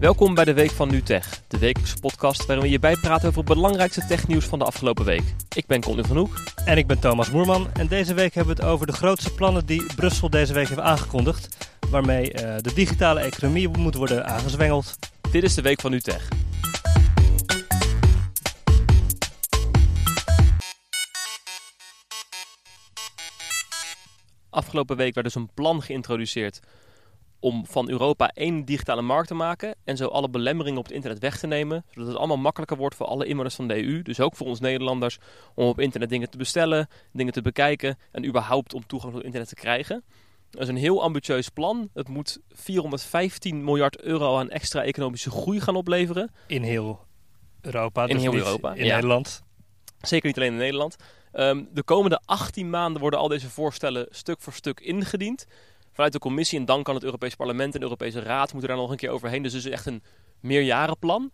Welkom bij de Week van NuTech, de wekelijkse podcast waarin we je bijpraten over het belangrijkste technieuws van de afgelopen week. Ik ben Conny van Hoek. En ik ben Thomas Moerman. En deze week hebben we het over de grootste plannen die Brussel deze week heeft aangekondigd. Waarmee uh, de digitale economie moet worden aangezwengeld. Dit is de Week van NuTech. Afgelopen week werd dus een plan geïntroduceerd om van Europa één digitale markt te maken en zo alle belemmeringen op het internet weg te nemen, zodat het allemaal makkelijker wordt voor alle inwoners van de EU, dus ook voor ons Nederlanders, om op internet dingen te bestellen, dingen te bekijken en überhaupt om toegang tot internet te krijgen. Dat is een heel ambitieus plan. Het moet 415 miljard euro aan extra economische groei gaan opleveren. In heel Europa. In dus heel Europa. In ja. Nederland. Zeker niet alleen in Nederland. Um, de komende 18 maanden worden al deze voorstellen stuk voor stuk ingediend vanuit de commissie. En dan kan het Europees Parlement en de Europese Raad moeten daar nog een keer overheen. Dus het is echt een meerjarenplan.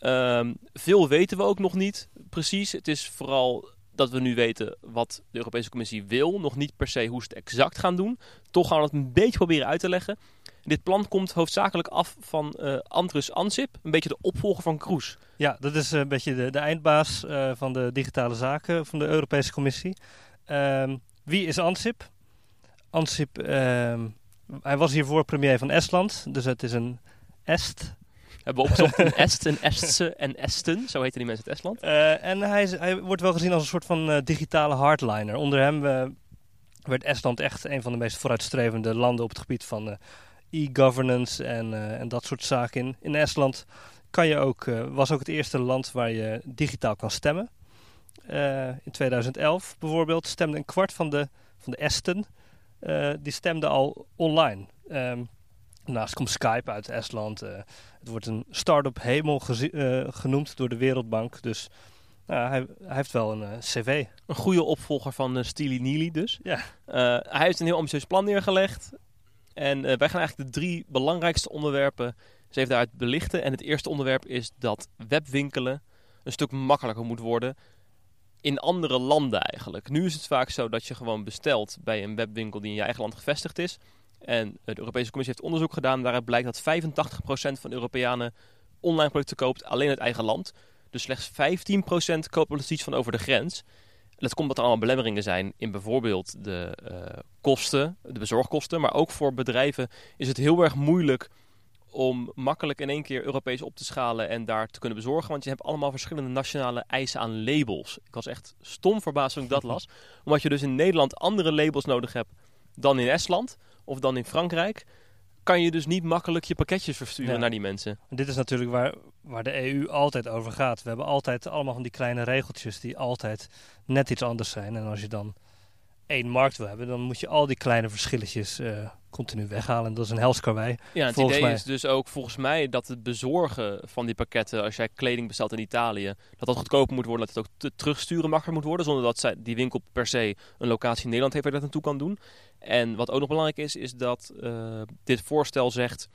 Um, veel weten we ook nog niet precies. Het is vooral dat we nu weten wat de Europese Commissie wil. Nog niet per se hoe ze het exact gaan doen. Toch gaan we het een beetje proberen uit te leggen. Dit plan komt hoofdzakelijk af van uh, Andrus Ansip, een beetje de opvolger van Kroes. Ja, dat is een beetje de, de eindbaas uh, van de digitale zaken van de Europese Commissie. Um, wie is Ansip? Ansip, uh, hij was hiervoor premier van Estland, dus het is een Est. Hebben we opgezocht een Est, een Estse en Esten, zo heten die mensen uit Estland. Uh, en hij, is, hij, wordt wel gezien als een soort van uh, digitale hardliner. Onder hem uh, werd Estland echt een van de meest vooruitstrevende landen op het gebied van e-governance en, en dat soort zaken. In, in Estland kan je ook, was ook het eerste land waar je digitaal kan stemmen. in 2011 bijvoorbeeld stemde een kwart van de, van de Esten uh, die stemde al online. Um, daarnaast komt Skype uit Estland. Uh, het wordt een start-up hemel uh, genoemd door de Wereldbank. Dus hij, hij, heeft wel een cv. Een goede opvolger van Steely Neely dus. Ja. hij heeft een heel ambitieus plan neergelegd. En wij gaan eigenlijk de drie belangrijkste onderwerpen eens even daaruit belichten. En het eerste onderwerp is dat webwinkelen een stuk makkelijker moet worden in andere landen eigenlijk. Nu is het vaak zo dat je gewoon bestelt bij een webwinkel die in je eigen land gevestigd is. En de Europese Commissie heeft onderzoek gedaan waaruit blijkt dat 85% van Europeanen online producten koopt alleen uit eigen land. Dus slechts 15% kopen iets van over de grens. En dat komt omdat er allemaal belemmeringen zijn in bijvoorbeeld de uh, kosten, de bezorgkosten. Maar ook voor bedrijven is het heel erg moeilijk om makkelijk in één keer Europees op te schalen en daar te kunnen bezorgen. Want je hebt allemaal verschillende nationale eisen aan labels. Ik was echt stom verbaasd toen ik dat las. Omdat je dus in Nederland andere labels nodig hebt dan in Estland of dan in Frankrijk. Kan je dus niet makkelijk je pakketjes versturen ja. naar die mensen. Dit is natuurlijk waar, waar de EU altijd over gaat. We hebben altijd allemaal van die kleine regeltjes die altijd net iets anders zijn. En als je dan één markt wil hebben, dan moet je al die kleine verschilletjes uh, continu weghalen. Dat is een helskarwei. Ja, het idee mij. is dus ook volgens mij dat het bezorgen van die pakketten, als jij kleding bestelt in Italië, dat dat goedkoper moet worden, dat het ook te terugsturen makkelijker moet worden, zonder dat zij, die winkel per se een locatie in Nederland heeft waar dat naartoe kan doen. En wat ook nog belangrijk is, is dat uh, dit voorstel zegt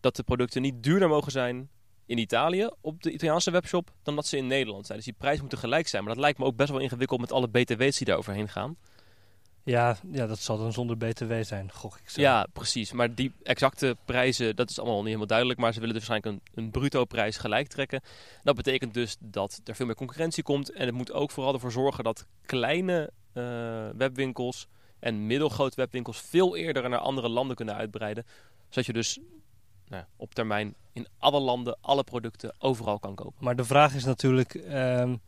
dat de producten niet duurder mogen zijn in Italië op de Italiaanse webshop dan dat ze in Nederland zijn. Dus die prijs moet gelijk zijn. Maar dat lijkt me ook best wel ingewikkeld met alle btw's die daar overheen gaan. Ja, ja, dat zal dan zonder BTW zijn, gok ik zo. Ja, precies. Maar die exacte prijzen, dat is allemaal niet helemaal duidelijk. Maar ze willen dus waarschijnlijk een, een bruto prijs gelijk trekken. Dat betekent dus dat er veel meer concurrentie komt. En het moet ook vooral ervoor zorgen dat kleine uh, webwinkels en middelgrote webwinkels veel eerder naar andere landen kunnen uitbreiden. Zodat je dus nou, op termijn in alle landen alle producten overal kan kopen. Maar de vraag is natuurlijk... Um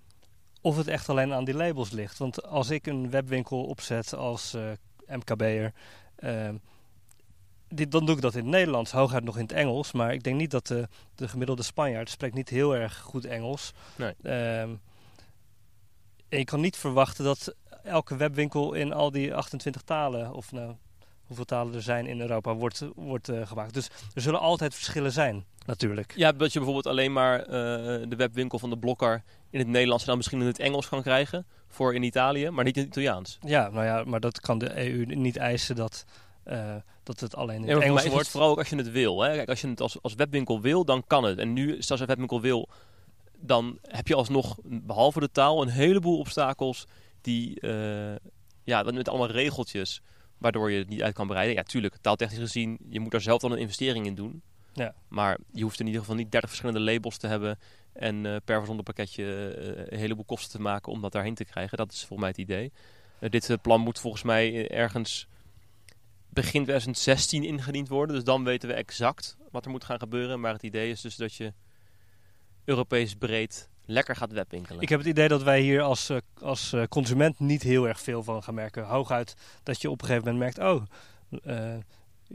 of het echt alleen aan die labels ligt. Want als ik een webwinkel opzet als uh, MKB'er, uh, dan doe ik dat in het Nederlands, hooguit nog in het Engels. Maar ik denk niet dat de, de gemiddelde Spanjaard spreekt niet heel erg goed Engels. Nee. Uh, en je kan niet verwachten dat elke webwinkel in al die 28 talen, of nou, hoeveel talen er zijn in Europa, wordt, wordt uh, gemaakt. Dus er zullen altijd verschillen zijn, natuurlijk. Ja, dat je bijvoorbeeld alleen maar uh, de webwinkel van de Blokker in het Nederlands en dan misschien in het Engels kan krijgen voor in Italië, maar niet in het Italiaans. Ja, nou ja, maar dat kan de EU niet eisen dat, uh, dat het alleen in het Engels wordt. Het vooral ook als je het wil. Hè? Kijk, als je het als, als webwinkel wil, dan kan het. En nu, als je webwinkel wil, dan heb je alsnog, behalve de taal, een heleboel obstakels die, uh, ja, met allemaal regeltjes, waardoor je het niet uit kan bereiden. Ja, tuurlijk, taaltechnisch gezien, je moet daar zelf dan een investering in doen. Ja. Maar je hoeft in ieder geval niet 30 verschillende labels te hebben en eh, per verzonden pakketje eh, een heleboel kosten te maken om dat daarheen te krijgen. Dat is volgens mij het idee. Eh, dit plan moet volgens mij ergens begin 2016 ingediend worden. Dus dan weten we exact wat er moet gaan gebeuren. Maar het idee is dus dat je Europees breed lekker gaat webwinkelen. Ik heb het idee dat wij hier als, eh, als eh, consument niet heel erg veel van gaan merken. Hooguit dat je op een gegeven moment merkt, oh, eh,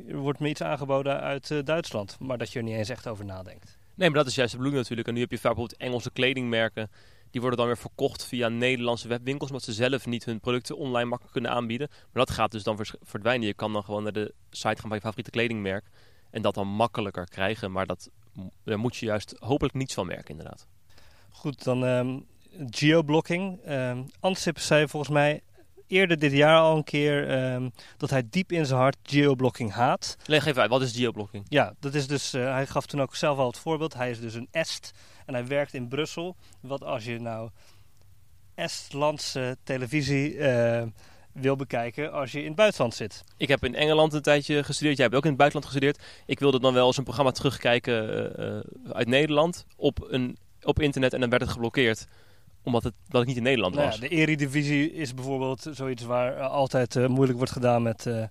er wordt me iets aangeboden uit Duitsland. Maar dat je er niet eens echt over nadenkt. Nee, maar dat is juist de bedoeling natuurlijk. En nu heb je vaak bijvoorbeeld Engelse kledingmerken. Die worden dan weer verkocht via Nederlandse webwinkels. Omdat ze zelf niet hun producten online makkelijk kunnen aanbieden. Maar dat gaat dus dan verdwijnen. Je kan dan gewoon naar de site gaan van je favoriete kledingmerk. En dat dan makkelijker krijgen. Maar dat, daar moet je juist hopelijk niets van merken inderdaad. Goed, dan ehm, geoblocking. Ehm Ansip zei volgens mij eerder dit jaar al een keer ehm, dat hij diep in zijn hart geoblocking haat. Leg even uit, wat is geoblocking? Ja, dat is dus, eh, hij gaf toen ook zelf al het voorbeeld. Hij is dus een Est en hij werkt in Brussel. Wat als je nou Estlandse televisie wil bekijken als je in het buitenland zit. Ik heb in Engeland een tijdje gestudeerd. Jij hebt ook in het buitenland gestudeerd. Ik wilde dan wel eens een programma terugkijken eh, eh, uit Nederland op, een, op internet. En dan werd het geblokkeerd. Omdat het, dat ik niet in Nederland Nou ja, was. de Eredivisie is bijvoorbeeld zoiets waar eh, altijd eh, moeilijk wordt gedaan met... eh,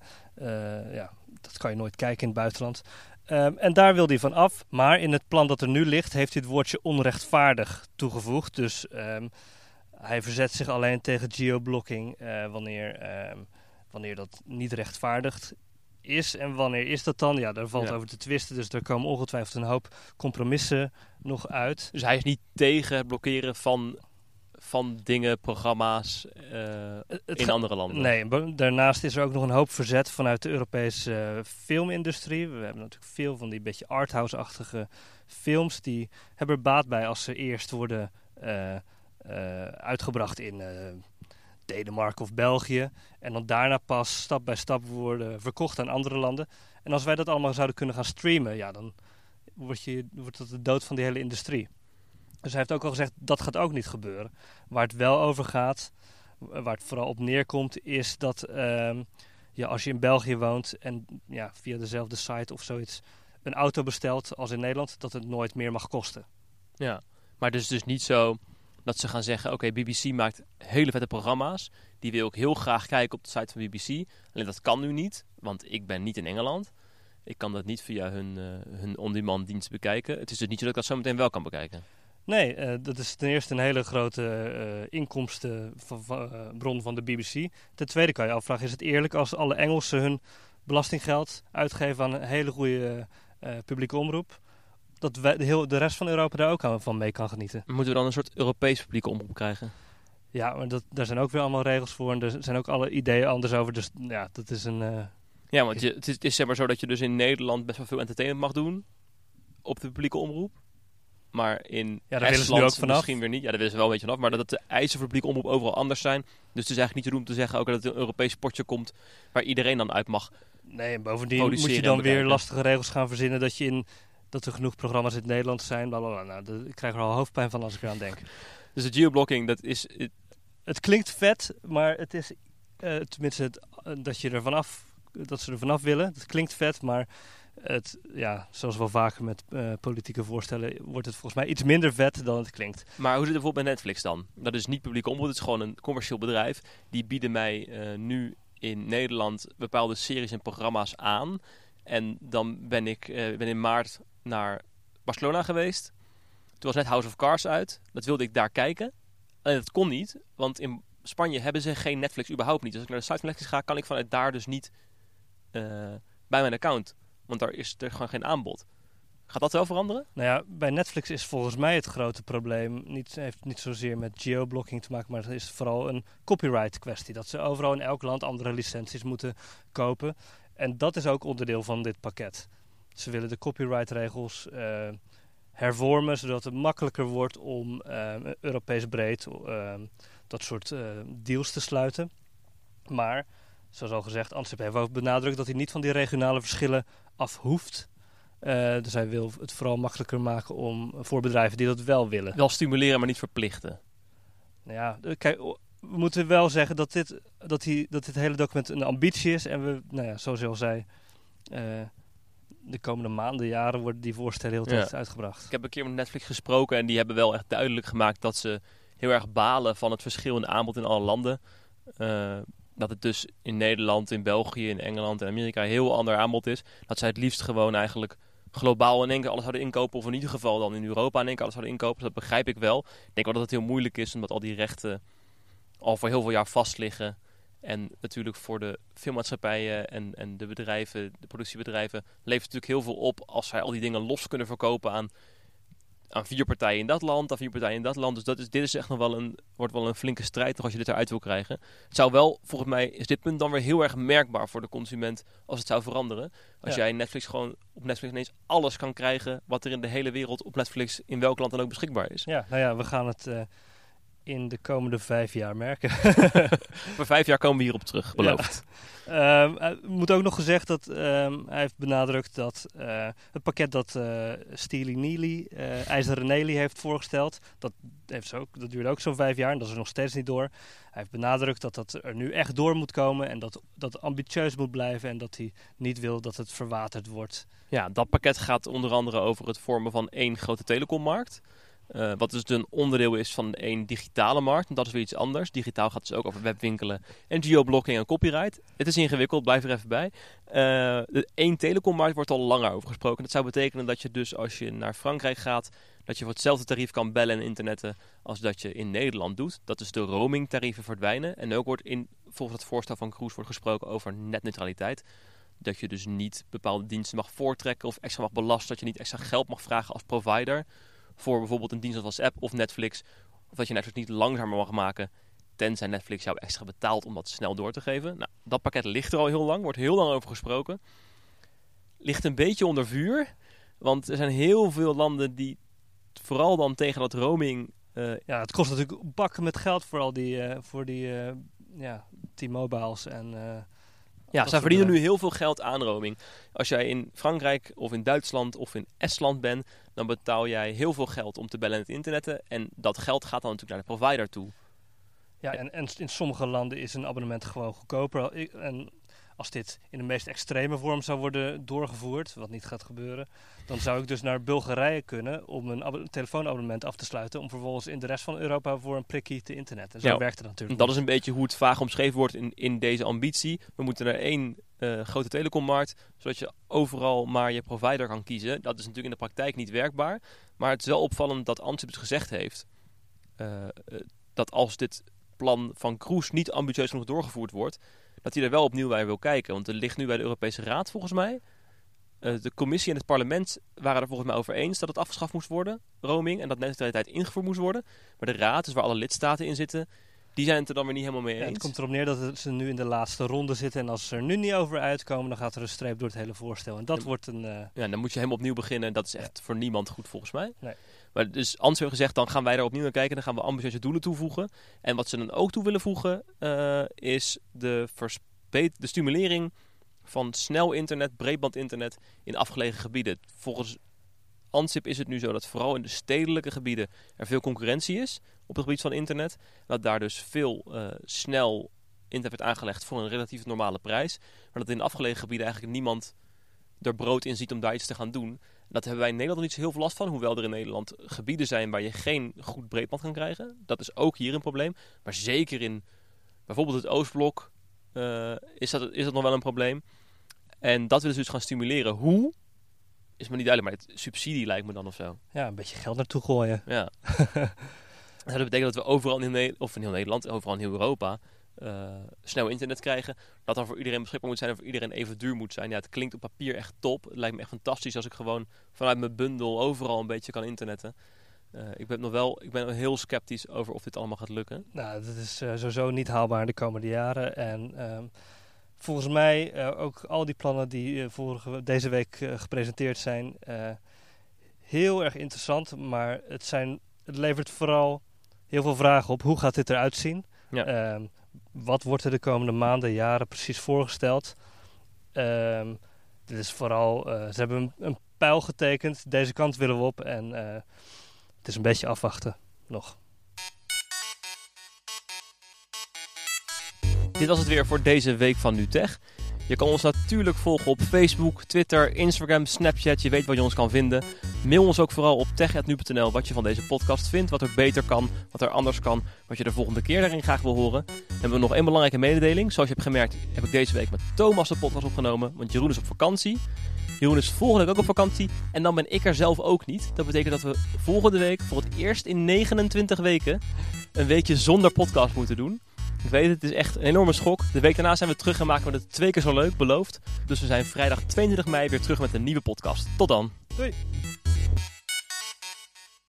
ja, dat kan je nooit kijken in het buitenland. Ehm, en daar wil hij van af. Maar in het plan dat er nu ligt, heeft hij het woordje onrechtvaardig toegevoegd. Dus ehm, hij verzet zich alleen tegen geoblocking wanneer, ehm, wanneer dat niet rechtvaardigd is. En wanneer is dat dan? Ja, daar valt Ja. over te twisten. Dus er komen ongetwijfeld een hoop compromissen nog uit. Dus hij is niet tegen het blokkeren van, van dingen, programma's eh, in andere landen. Nee, daarnaast is er ook nog een hoop verzet vanuit de Europese eh, filmindustrie. We hebben natuurlijk veel van die beetje arthouse-achtige films. Die hebben er baat bij als ze eerst worden eh, uitgebracht in Denemarken of België. En dan daarna pas stap bij stap worden verkocht aan andere landen. En als wij dat allemaal zouden kunnen gaan streamen, ja, dan wordt, je, wordt dat de dood van die hele industrie. Dus hij heeft ook al gezegd, dat gaat ook niet gebeuren. Waar het wel over gaat, waar het vooral op neerkomt, is dat ehm, ja, als je in België woont en ja, via dezelfde site of zoiets een auto bestelt als in Nederland, dat het nooit meer mag kosten. Ja, maar is dus niet zo dat ze gaan zeggen... Oké, BBC maakt hele vette programma's. Die wil ik heel graag kijken op de site van BBC. Alleen dat kan nu niet, want ik ben niet in Engeland. Ik kan dat niet via hun, eh, hun on-demand dienst bekijken. Het is dus niet zo dat ik dat zometeen wel kan bekijken. Nee, eh, dat is ten eerste een hele grote eh, inkomstenbron van de BBC. Ten tweede kan je afvragen, is het eerlijk als alle Engelsen hun belastinggeld uitgeven aan een hele goede publieke omroep? Dat wij, de, heel, de rest van Europa daar ook van mee kan genieten. Moeten we dan een soort Europees publieke omroep krijgen? Ja, maar dat, daar zijn ook weer allemaal regels voor en er zijn ook alle ideeën anders over. Dus ja, dat is een... eh, Ja, want je, het, is, het is zeg maar zo dat je dus in Nederland best wel veel entertainment mag doen op de publieke omroep. Maar in daar willen ze nu Estland ook vanaf. misschien weer niet. Ja, daar willen ze wel een beetje vanaf. Maar dat de eisen voor publieke omroep overal anders zijn. Dus het is eigenlijk niet te doen om te zeggen ook dat er een Europees potje komt waar iedereen dan uit mag. Nee, en bovendien moet je dan weer lastige regels gaan verzinnen dat je in dat er genoeg programma's in het Nederlands zijn. Blablabla. Nou, ik krijg er al hoofdpijn van als ik eraan denk. Dus de geoblocking, dat is... het- Het klinkt vet, maar het is eh, tenminste het, eh, dat je er vanaf dat ze er vanaf willen. Het klinkt vet, maar het, ja, zoals wel vaker met eh, politieke voorstellen, wordt het volgens mij iets minder vet dan het klinkt. Maar hoe zit het bijvoorbeeld bij Netflix dan? Dat is niet publieke omroep, het is gewoon een commercieel bedrijf. Die bieden mij nu in Nederland bepaalde series en programma's aan. En dan ben ik ben in maart naar Barcelona geweest. Toen was net House of Cards uit. Dat wilde ik daar kijken. En dat kon niet, want in Spanje hebben ze geen Netflix überhaupt niet. Dus als ik naar de site van Netflix ga, kan ik vanuit daar dus niet eh, bij mijn account. Want daar is er gewoon geen aanbod. Gaat dat wel veranderen? Nou ja, bij Netflix is volgens mij het grote probleem niet, heeft niet zozeer met geoblocking te maken, maar het is vooral een copyright kwestie. Dat ze overal in elk land andere licenties moeten kopen. En dat is ook onderdeel van dit pakket. Ze willen de copyrightregels eh hervormen, zodat het makkelijker wordt om eh, Europees breed eh, dat soort deals te sluiten. Maar, zoals al gezegd, Ansip heeft ook benadrukt dat hij niet van die regionale verschillen af hoeft. Dus hij wil het vooral makkelijker maken om, voor bedrijven die dat wel willen. Wel stimuleren, maar niet verplichten. Nou ja, kijk, we moeten wel zeggen dat dit, dat, die, dat dit hele document een ambitie is. En we, nou ja, zoals je al zei, de komende maanden, jaren worden die voorstellen heel tijd uitgebracht. Ik heb een keer met Netflix gesproken en die hebben wel echt duidelijk gemaakt dat ze heel erg balen van het verschil in aanbod in alle landen. Uh, dat het dus in Nederland, in België, in Engeland en Amerika heel ander aanbod is. Dat zij het liefst gewoon eigenlijk globaal in één keer alles zouden inkopen. Of in ieder geval dan in Europa in één keer alles zouden inkopen. Dat begrijp ik wel. Ik denk wel dat het heel moeilijk is, omdat al die rechten al voor heel veel jaar vast liggen. En natuurlijk voor de filmmaatschappijen en, en de bedrijven, de productiebedrijven, levert natuurlijk heel veel op als zij al die dingen los kunnen verkopen aan aan vier partijen in dat land, aan vier partijen in dat land. Dus dat is, dit is echt nog wel een, wordt wel een flinke strijd als je dit eruit wil krijgen. Het zou wel, volgens mij, is dit punt dan weer heel erg merkbaar voor de consument als het zou veranderen. Als jij Netflix gewoon op Netflix ineens alles kan krijgen wat er in de hele wereld op Netflix in welk land dan ook beschikbaar is. Ja, nou ja, we gaan het... Uh in de komende vijf jaar merken. Voor vijf jaar komen we hierop terug, beloofd. Ja. Ehm, moet ook nog gezegd dat um, hij heeft benadrukt dat uh, het pakket dat uh, Steely Neely, IJzeren Nelly heeft voorgesteld, dat, heeft zo, dat duurde ook zo'n vijf jaar en dat is er nog steeds niet door. Hij heeft benadrukt dat dat er nu echt door moet komen en dat dat ambitieus moet blijven en dat hij niet wil dat het verwaterd wordt. Ja, dat pakket gaat onder andere over het vormen van één grote telecommarkt. Uh, wat dus een onderdeel is van één digitale markt. En dat is weer iets anders. Digitaal gaat dus ook over webwinkelen en geoblocking en copyright. Het is ingewikkeld, blijf er even bij. Uh, de één telecommarkt wordt al langer over gesproken. Dat zou betekenen dat je dus als je naar Frankrijk gaat, dat je voor hetzelfde tarief kan bellen en internetten als dat je in Nederland doet. Dat is de roamingtarieven verdwijnen. En ook wordt in, volgens het voorstel van Kroes wordt gesproken over netneutraliteit. Dat je dus niet bepaalde diensten mag voortrekken of extra mag belasten. Dat je niet extra geld mag vragen als provider voor bijvoorbeeld een dienst als app of Netflix. Of dat je Netflix niet langzamer mag maken, tenzij Netflix jou extra betaalt om dat snel door te geven. Nou, dat pakket ligt er al heel lang, wordt heel lang over gesproken. Ligt een beetje onder vuur, want er zijn heel veel landen die vooral dan tegen dat roaming... Uh, ja, het kost natuurlijk bakken met geld voor al die, uh, voor die uh, ja, T-Mobiles en ja, zij verdienen nu heel veel geld aan roaming. Als jij in Frankrijk of in Duitsland of in Estland bent, dan betaal jij heel veel geld om te bellen en het internetten. En dat geld gaat dan natuurlijk naar de provider toe. Ja, en, en in sommige landen is een abonnement gewoon goedkoper. En als dit in de meest extreme vorm zou worden doorgevoerd, wat niet gaat gebeuren, dan zou ik dus naar Bulgarije kunnen om een telefoonabonnement af te sluiten, om vervolgens in de rest van Europa voor een prikkie te internet. En zo werkt het natuurlijk. Dat is een beetje hoe het vaag omschreven wordt in, in deze ambitie. We moeten naar één uh, grote telecommarkt, zodat je overal maar je provider kan kiezen. Dat is natuurlijk in de praktijk niet werkbaar, maar het is wel opvallend dat Ansip het gezegd heeft. Uh, dat als dit plan van Kroes niet ambitieus genoeg doorgevoerd wordt, dat hij er wel opnieuw bij wil kijken. Want er ligt nu bij de Europese Raad volgens mij. Uh, de commissie en het parlement waren er volgens mij over eens dat het afgeschaft moest worden, roaming, en dat neutraliteit ingevoerd moest worden. Maar de Raad, dus waar alle lidstaten in zitten, die zijn het er dan weer niet helemaal mee eens. het komt erop neer dat ze nu in de laatste ronde zitten. En als ze er nu niet over uitkomen, dan gaat er een streep door het hele voorstel. En dat wordt een... Uh... Ja, dan moet je helemaal opnieuw beginnen. En dat is echt voor niemand goed volgens mij. Nee. Maar dus Ans heeft gezegd, dan gaan wij daar opnieuw naar kijken. Dan gaan we ambitieuze doelen toevoegen. En wat ze dan ook toe willen voegen, uh, is de, de stimulering van snel internet, breedband internet in afgelegen gebieden. Volgens ANSIP is het nu zo dat vooral in de stedelijke gebieden er veel concurrentie is op het gebied van internet. Dat daar dus veel uh, snel internet wordt aangelegd voor een relatief normale prijs. Maar dat in afgelegen gebieden eigenlijk niemand er brood in ziet om daar iets te gaan doen. Dat hebben wij in Nederland nog niet zo heel veel last van. Hoewel er in Nederland gebieden zijn waar je geen goed breedband kan krijgen. Dat is ook hier een probleem. Maar zeker in bijvoorbeeld het Oostblok uh, is, dat, is dat nog wel een probleem. En dat willen ze dus gaan stimuleren. Hoe? Is me niet duidelijk, maar het subsidie lijkt me dan of zo. Ja, een beetje geld naartoe gooien. Ja. dat betekent dat we overal in, heel, of in heel Nederland, overal in heel Europa, uh, snel internet krijgen. Dat dan voor iedereen beschikbaar moet zijn en voor iedereen even duur moet zijn. Ja, het klinkt op papier echt top. Het lijkt me echt fantastisch als ik gewoon vanuit mijn bundel overal een beetje kan internetten. Uh, ik ben nog wel ik ben heel sceptisch over of dit allemaal gaat lukken. Nou, dat is uh, sowieso niet haalbaar in de komende jaren. En um, volgens mij ook al die plannen die vorige, deze week gepresenteerd zijn, heel erg interessant. Maar het, zijn, het levert vooral heel veel vragen op. Hoe gaat dit eruit zien? Ja. Ehm, wat wordt er de komende maanden, jaren precies voorgesteld? Um, dit is vooral, ze hebben een, een, pijl getekend. Deze kant willen we op. En het is een beetje afwachten nog. Dit was het weer voor deze week van NuTech. Je kan ons natuurlijk volgen op Facebook, Twitter, Instagram, Snapchat. Je weet waar je ons kan vinden. Mail ons ook vooral op tech.nu.nl wat je van deze podcast vindt. Wat er beter kan, wat er anders kan. Wat je de volgende keer daarin graag wil horen. En we hebben nog één belangrijke mededeling. Zoals je hebt gemerkt heb ik deze week met Thomas de podcast opgenomen. Want Jeroen is op vakantie. Jeroen is volgende week ook op vakantie. En dan ben ik er zelf ook niet. Dat betekent dat we volgende week voor het eerst in 29 weken een weekje zonder podcast moeten doen. Weet het, het is echt een enorme schok. De week daarna zijn we terug en maken we het twee keer zo leuk, beloofd. Dus we zijn vrijdag 22 mei weer terug met een nieuwe podcast. Tot dan. Doei.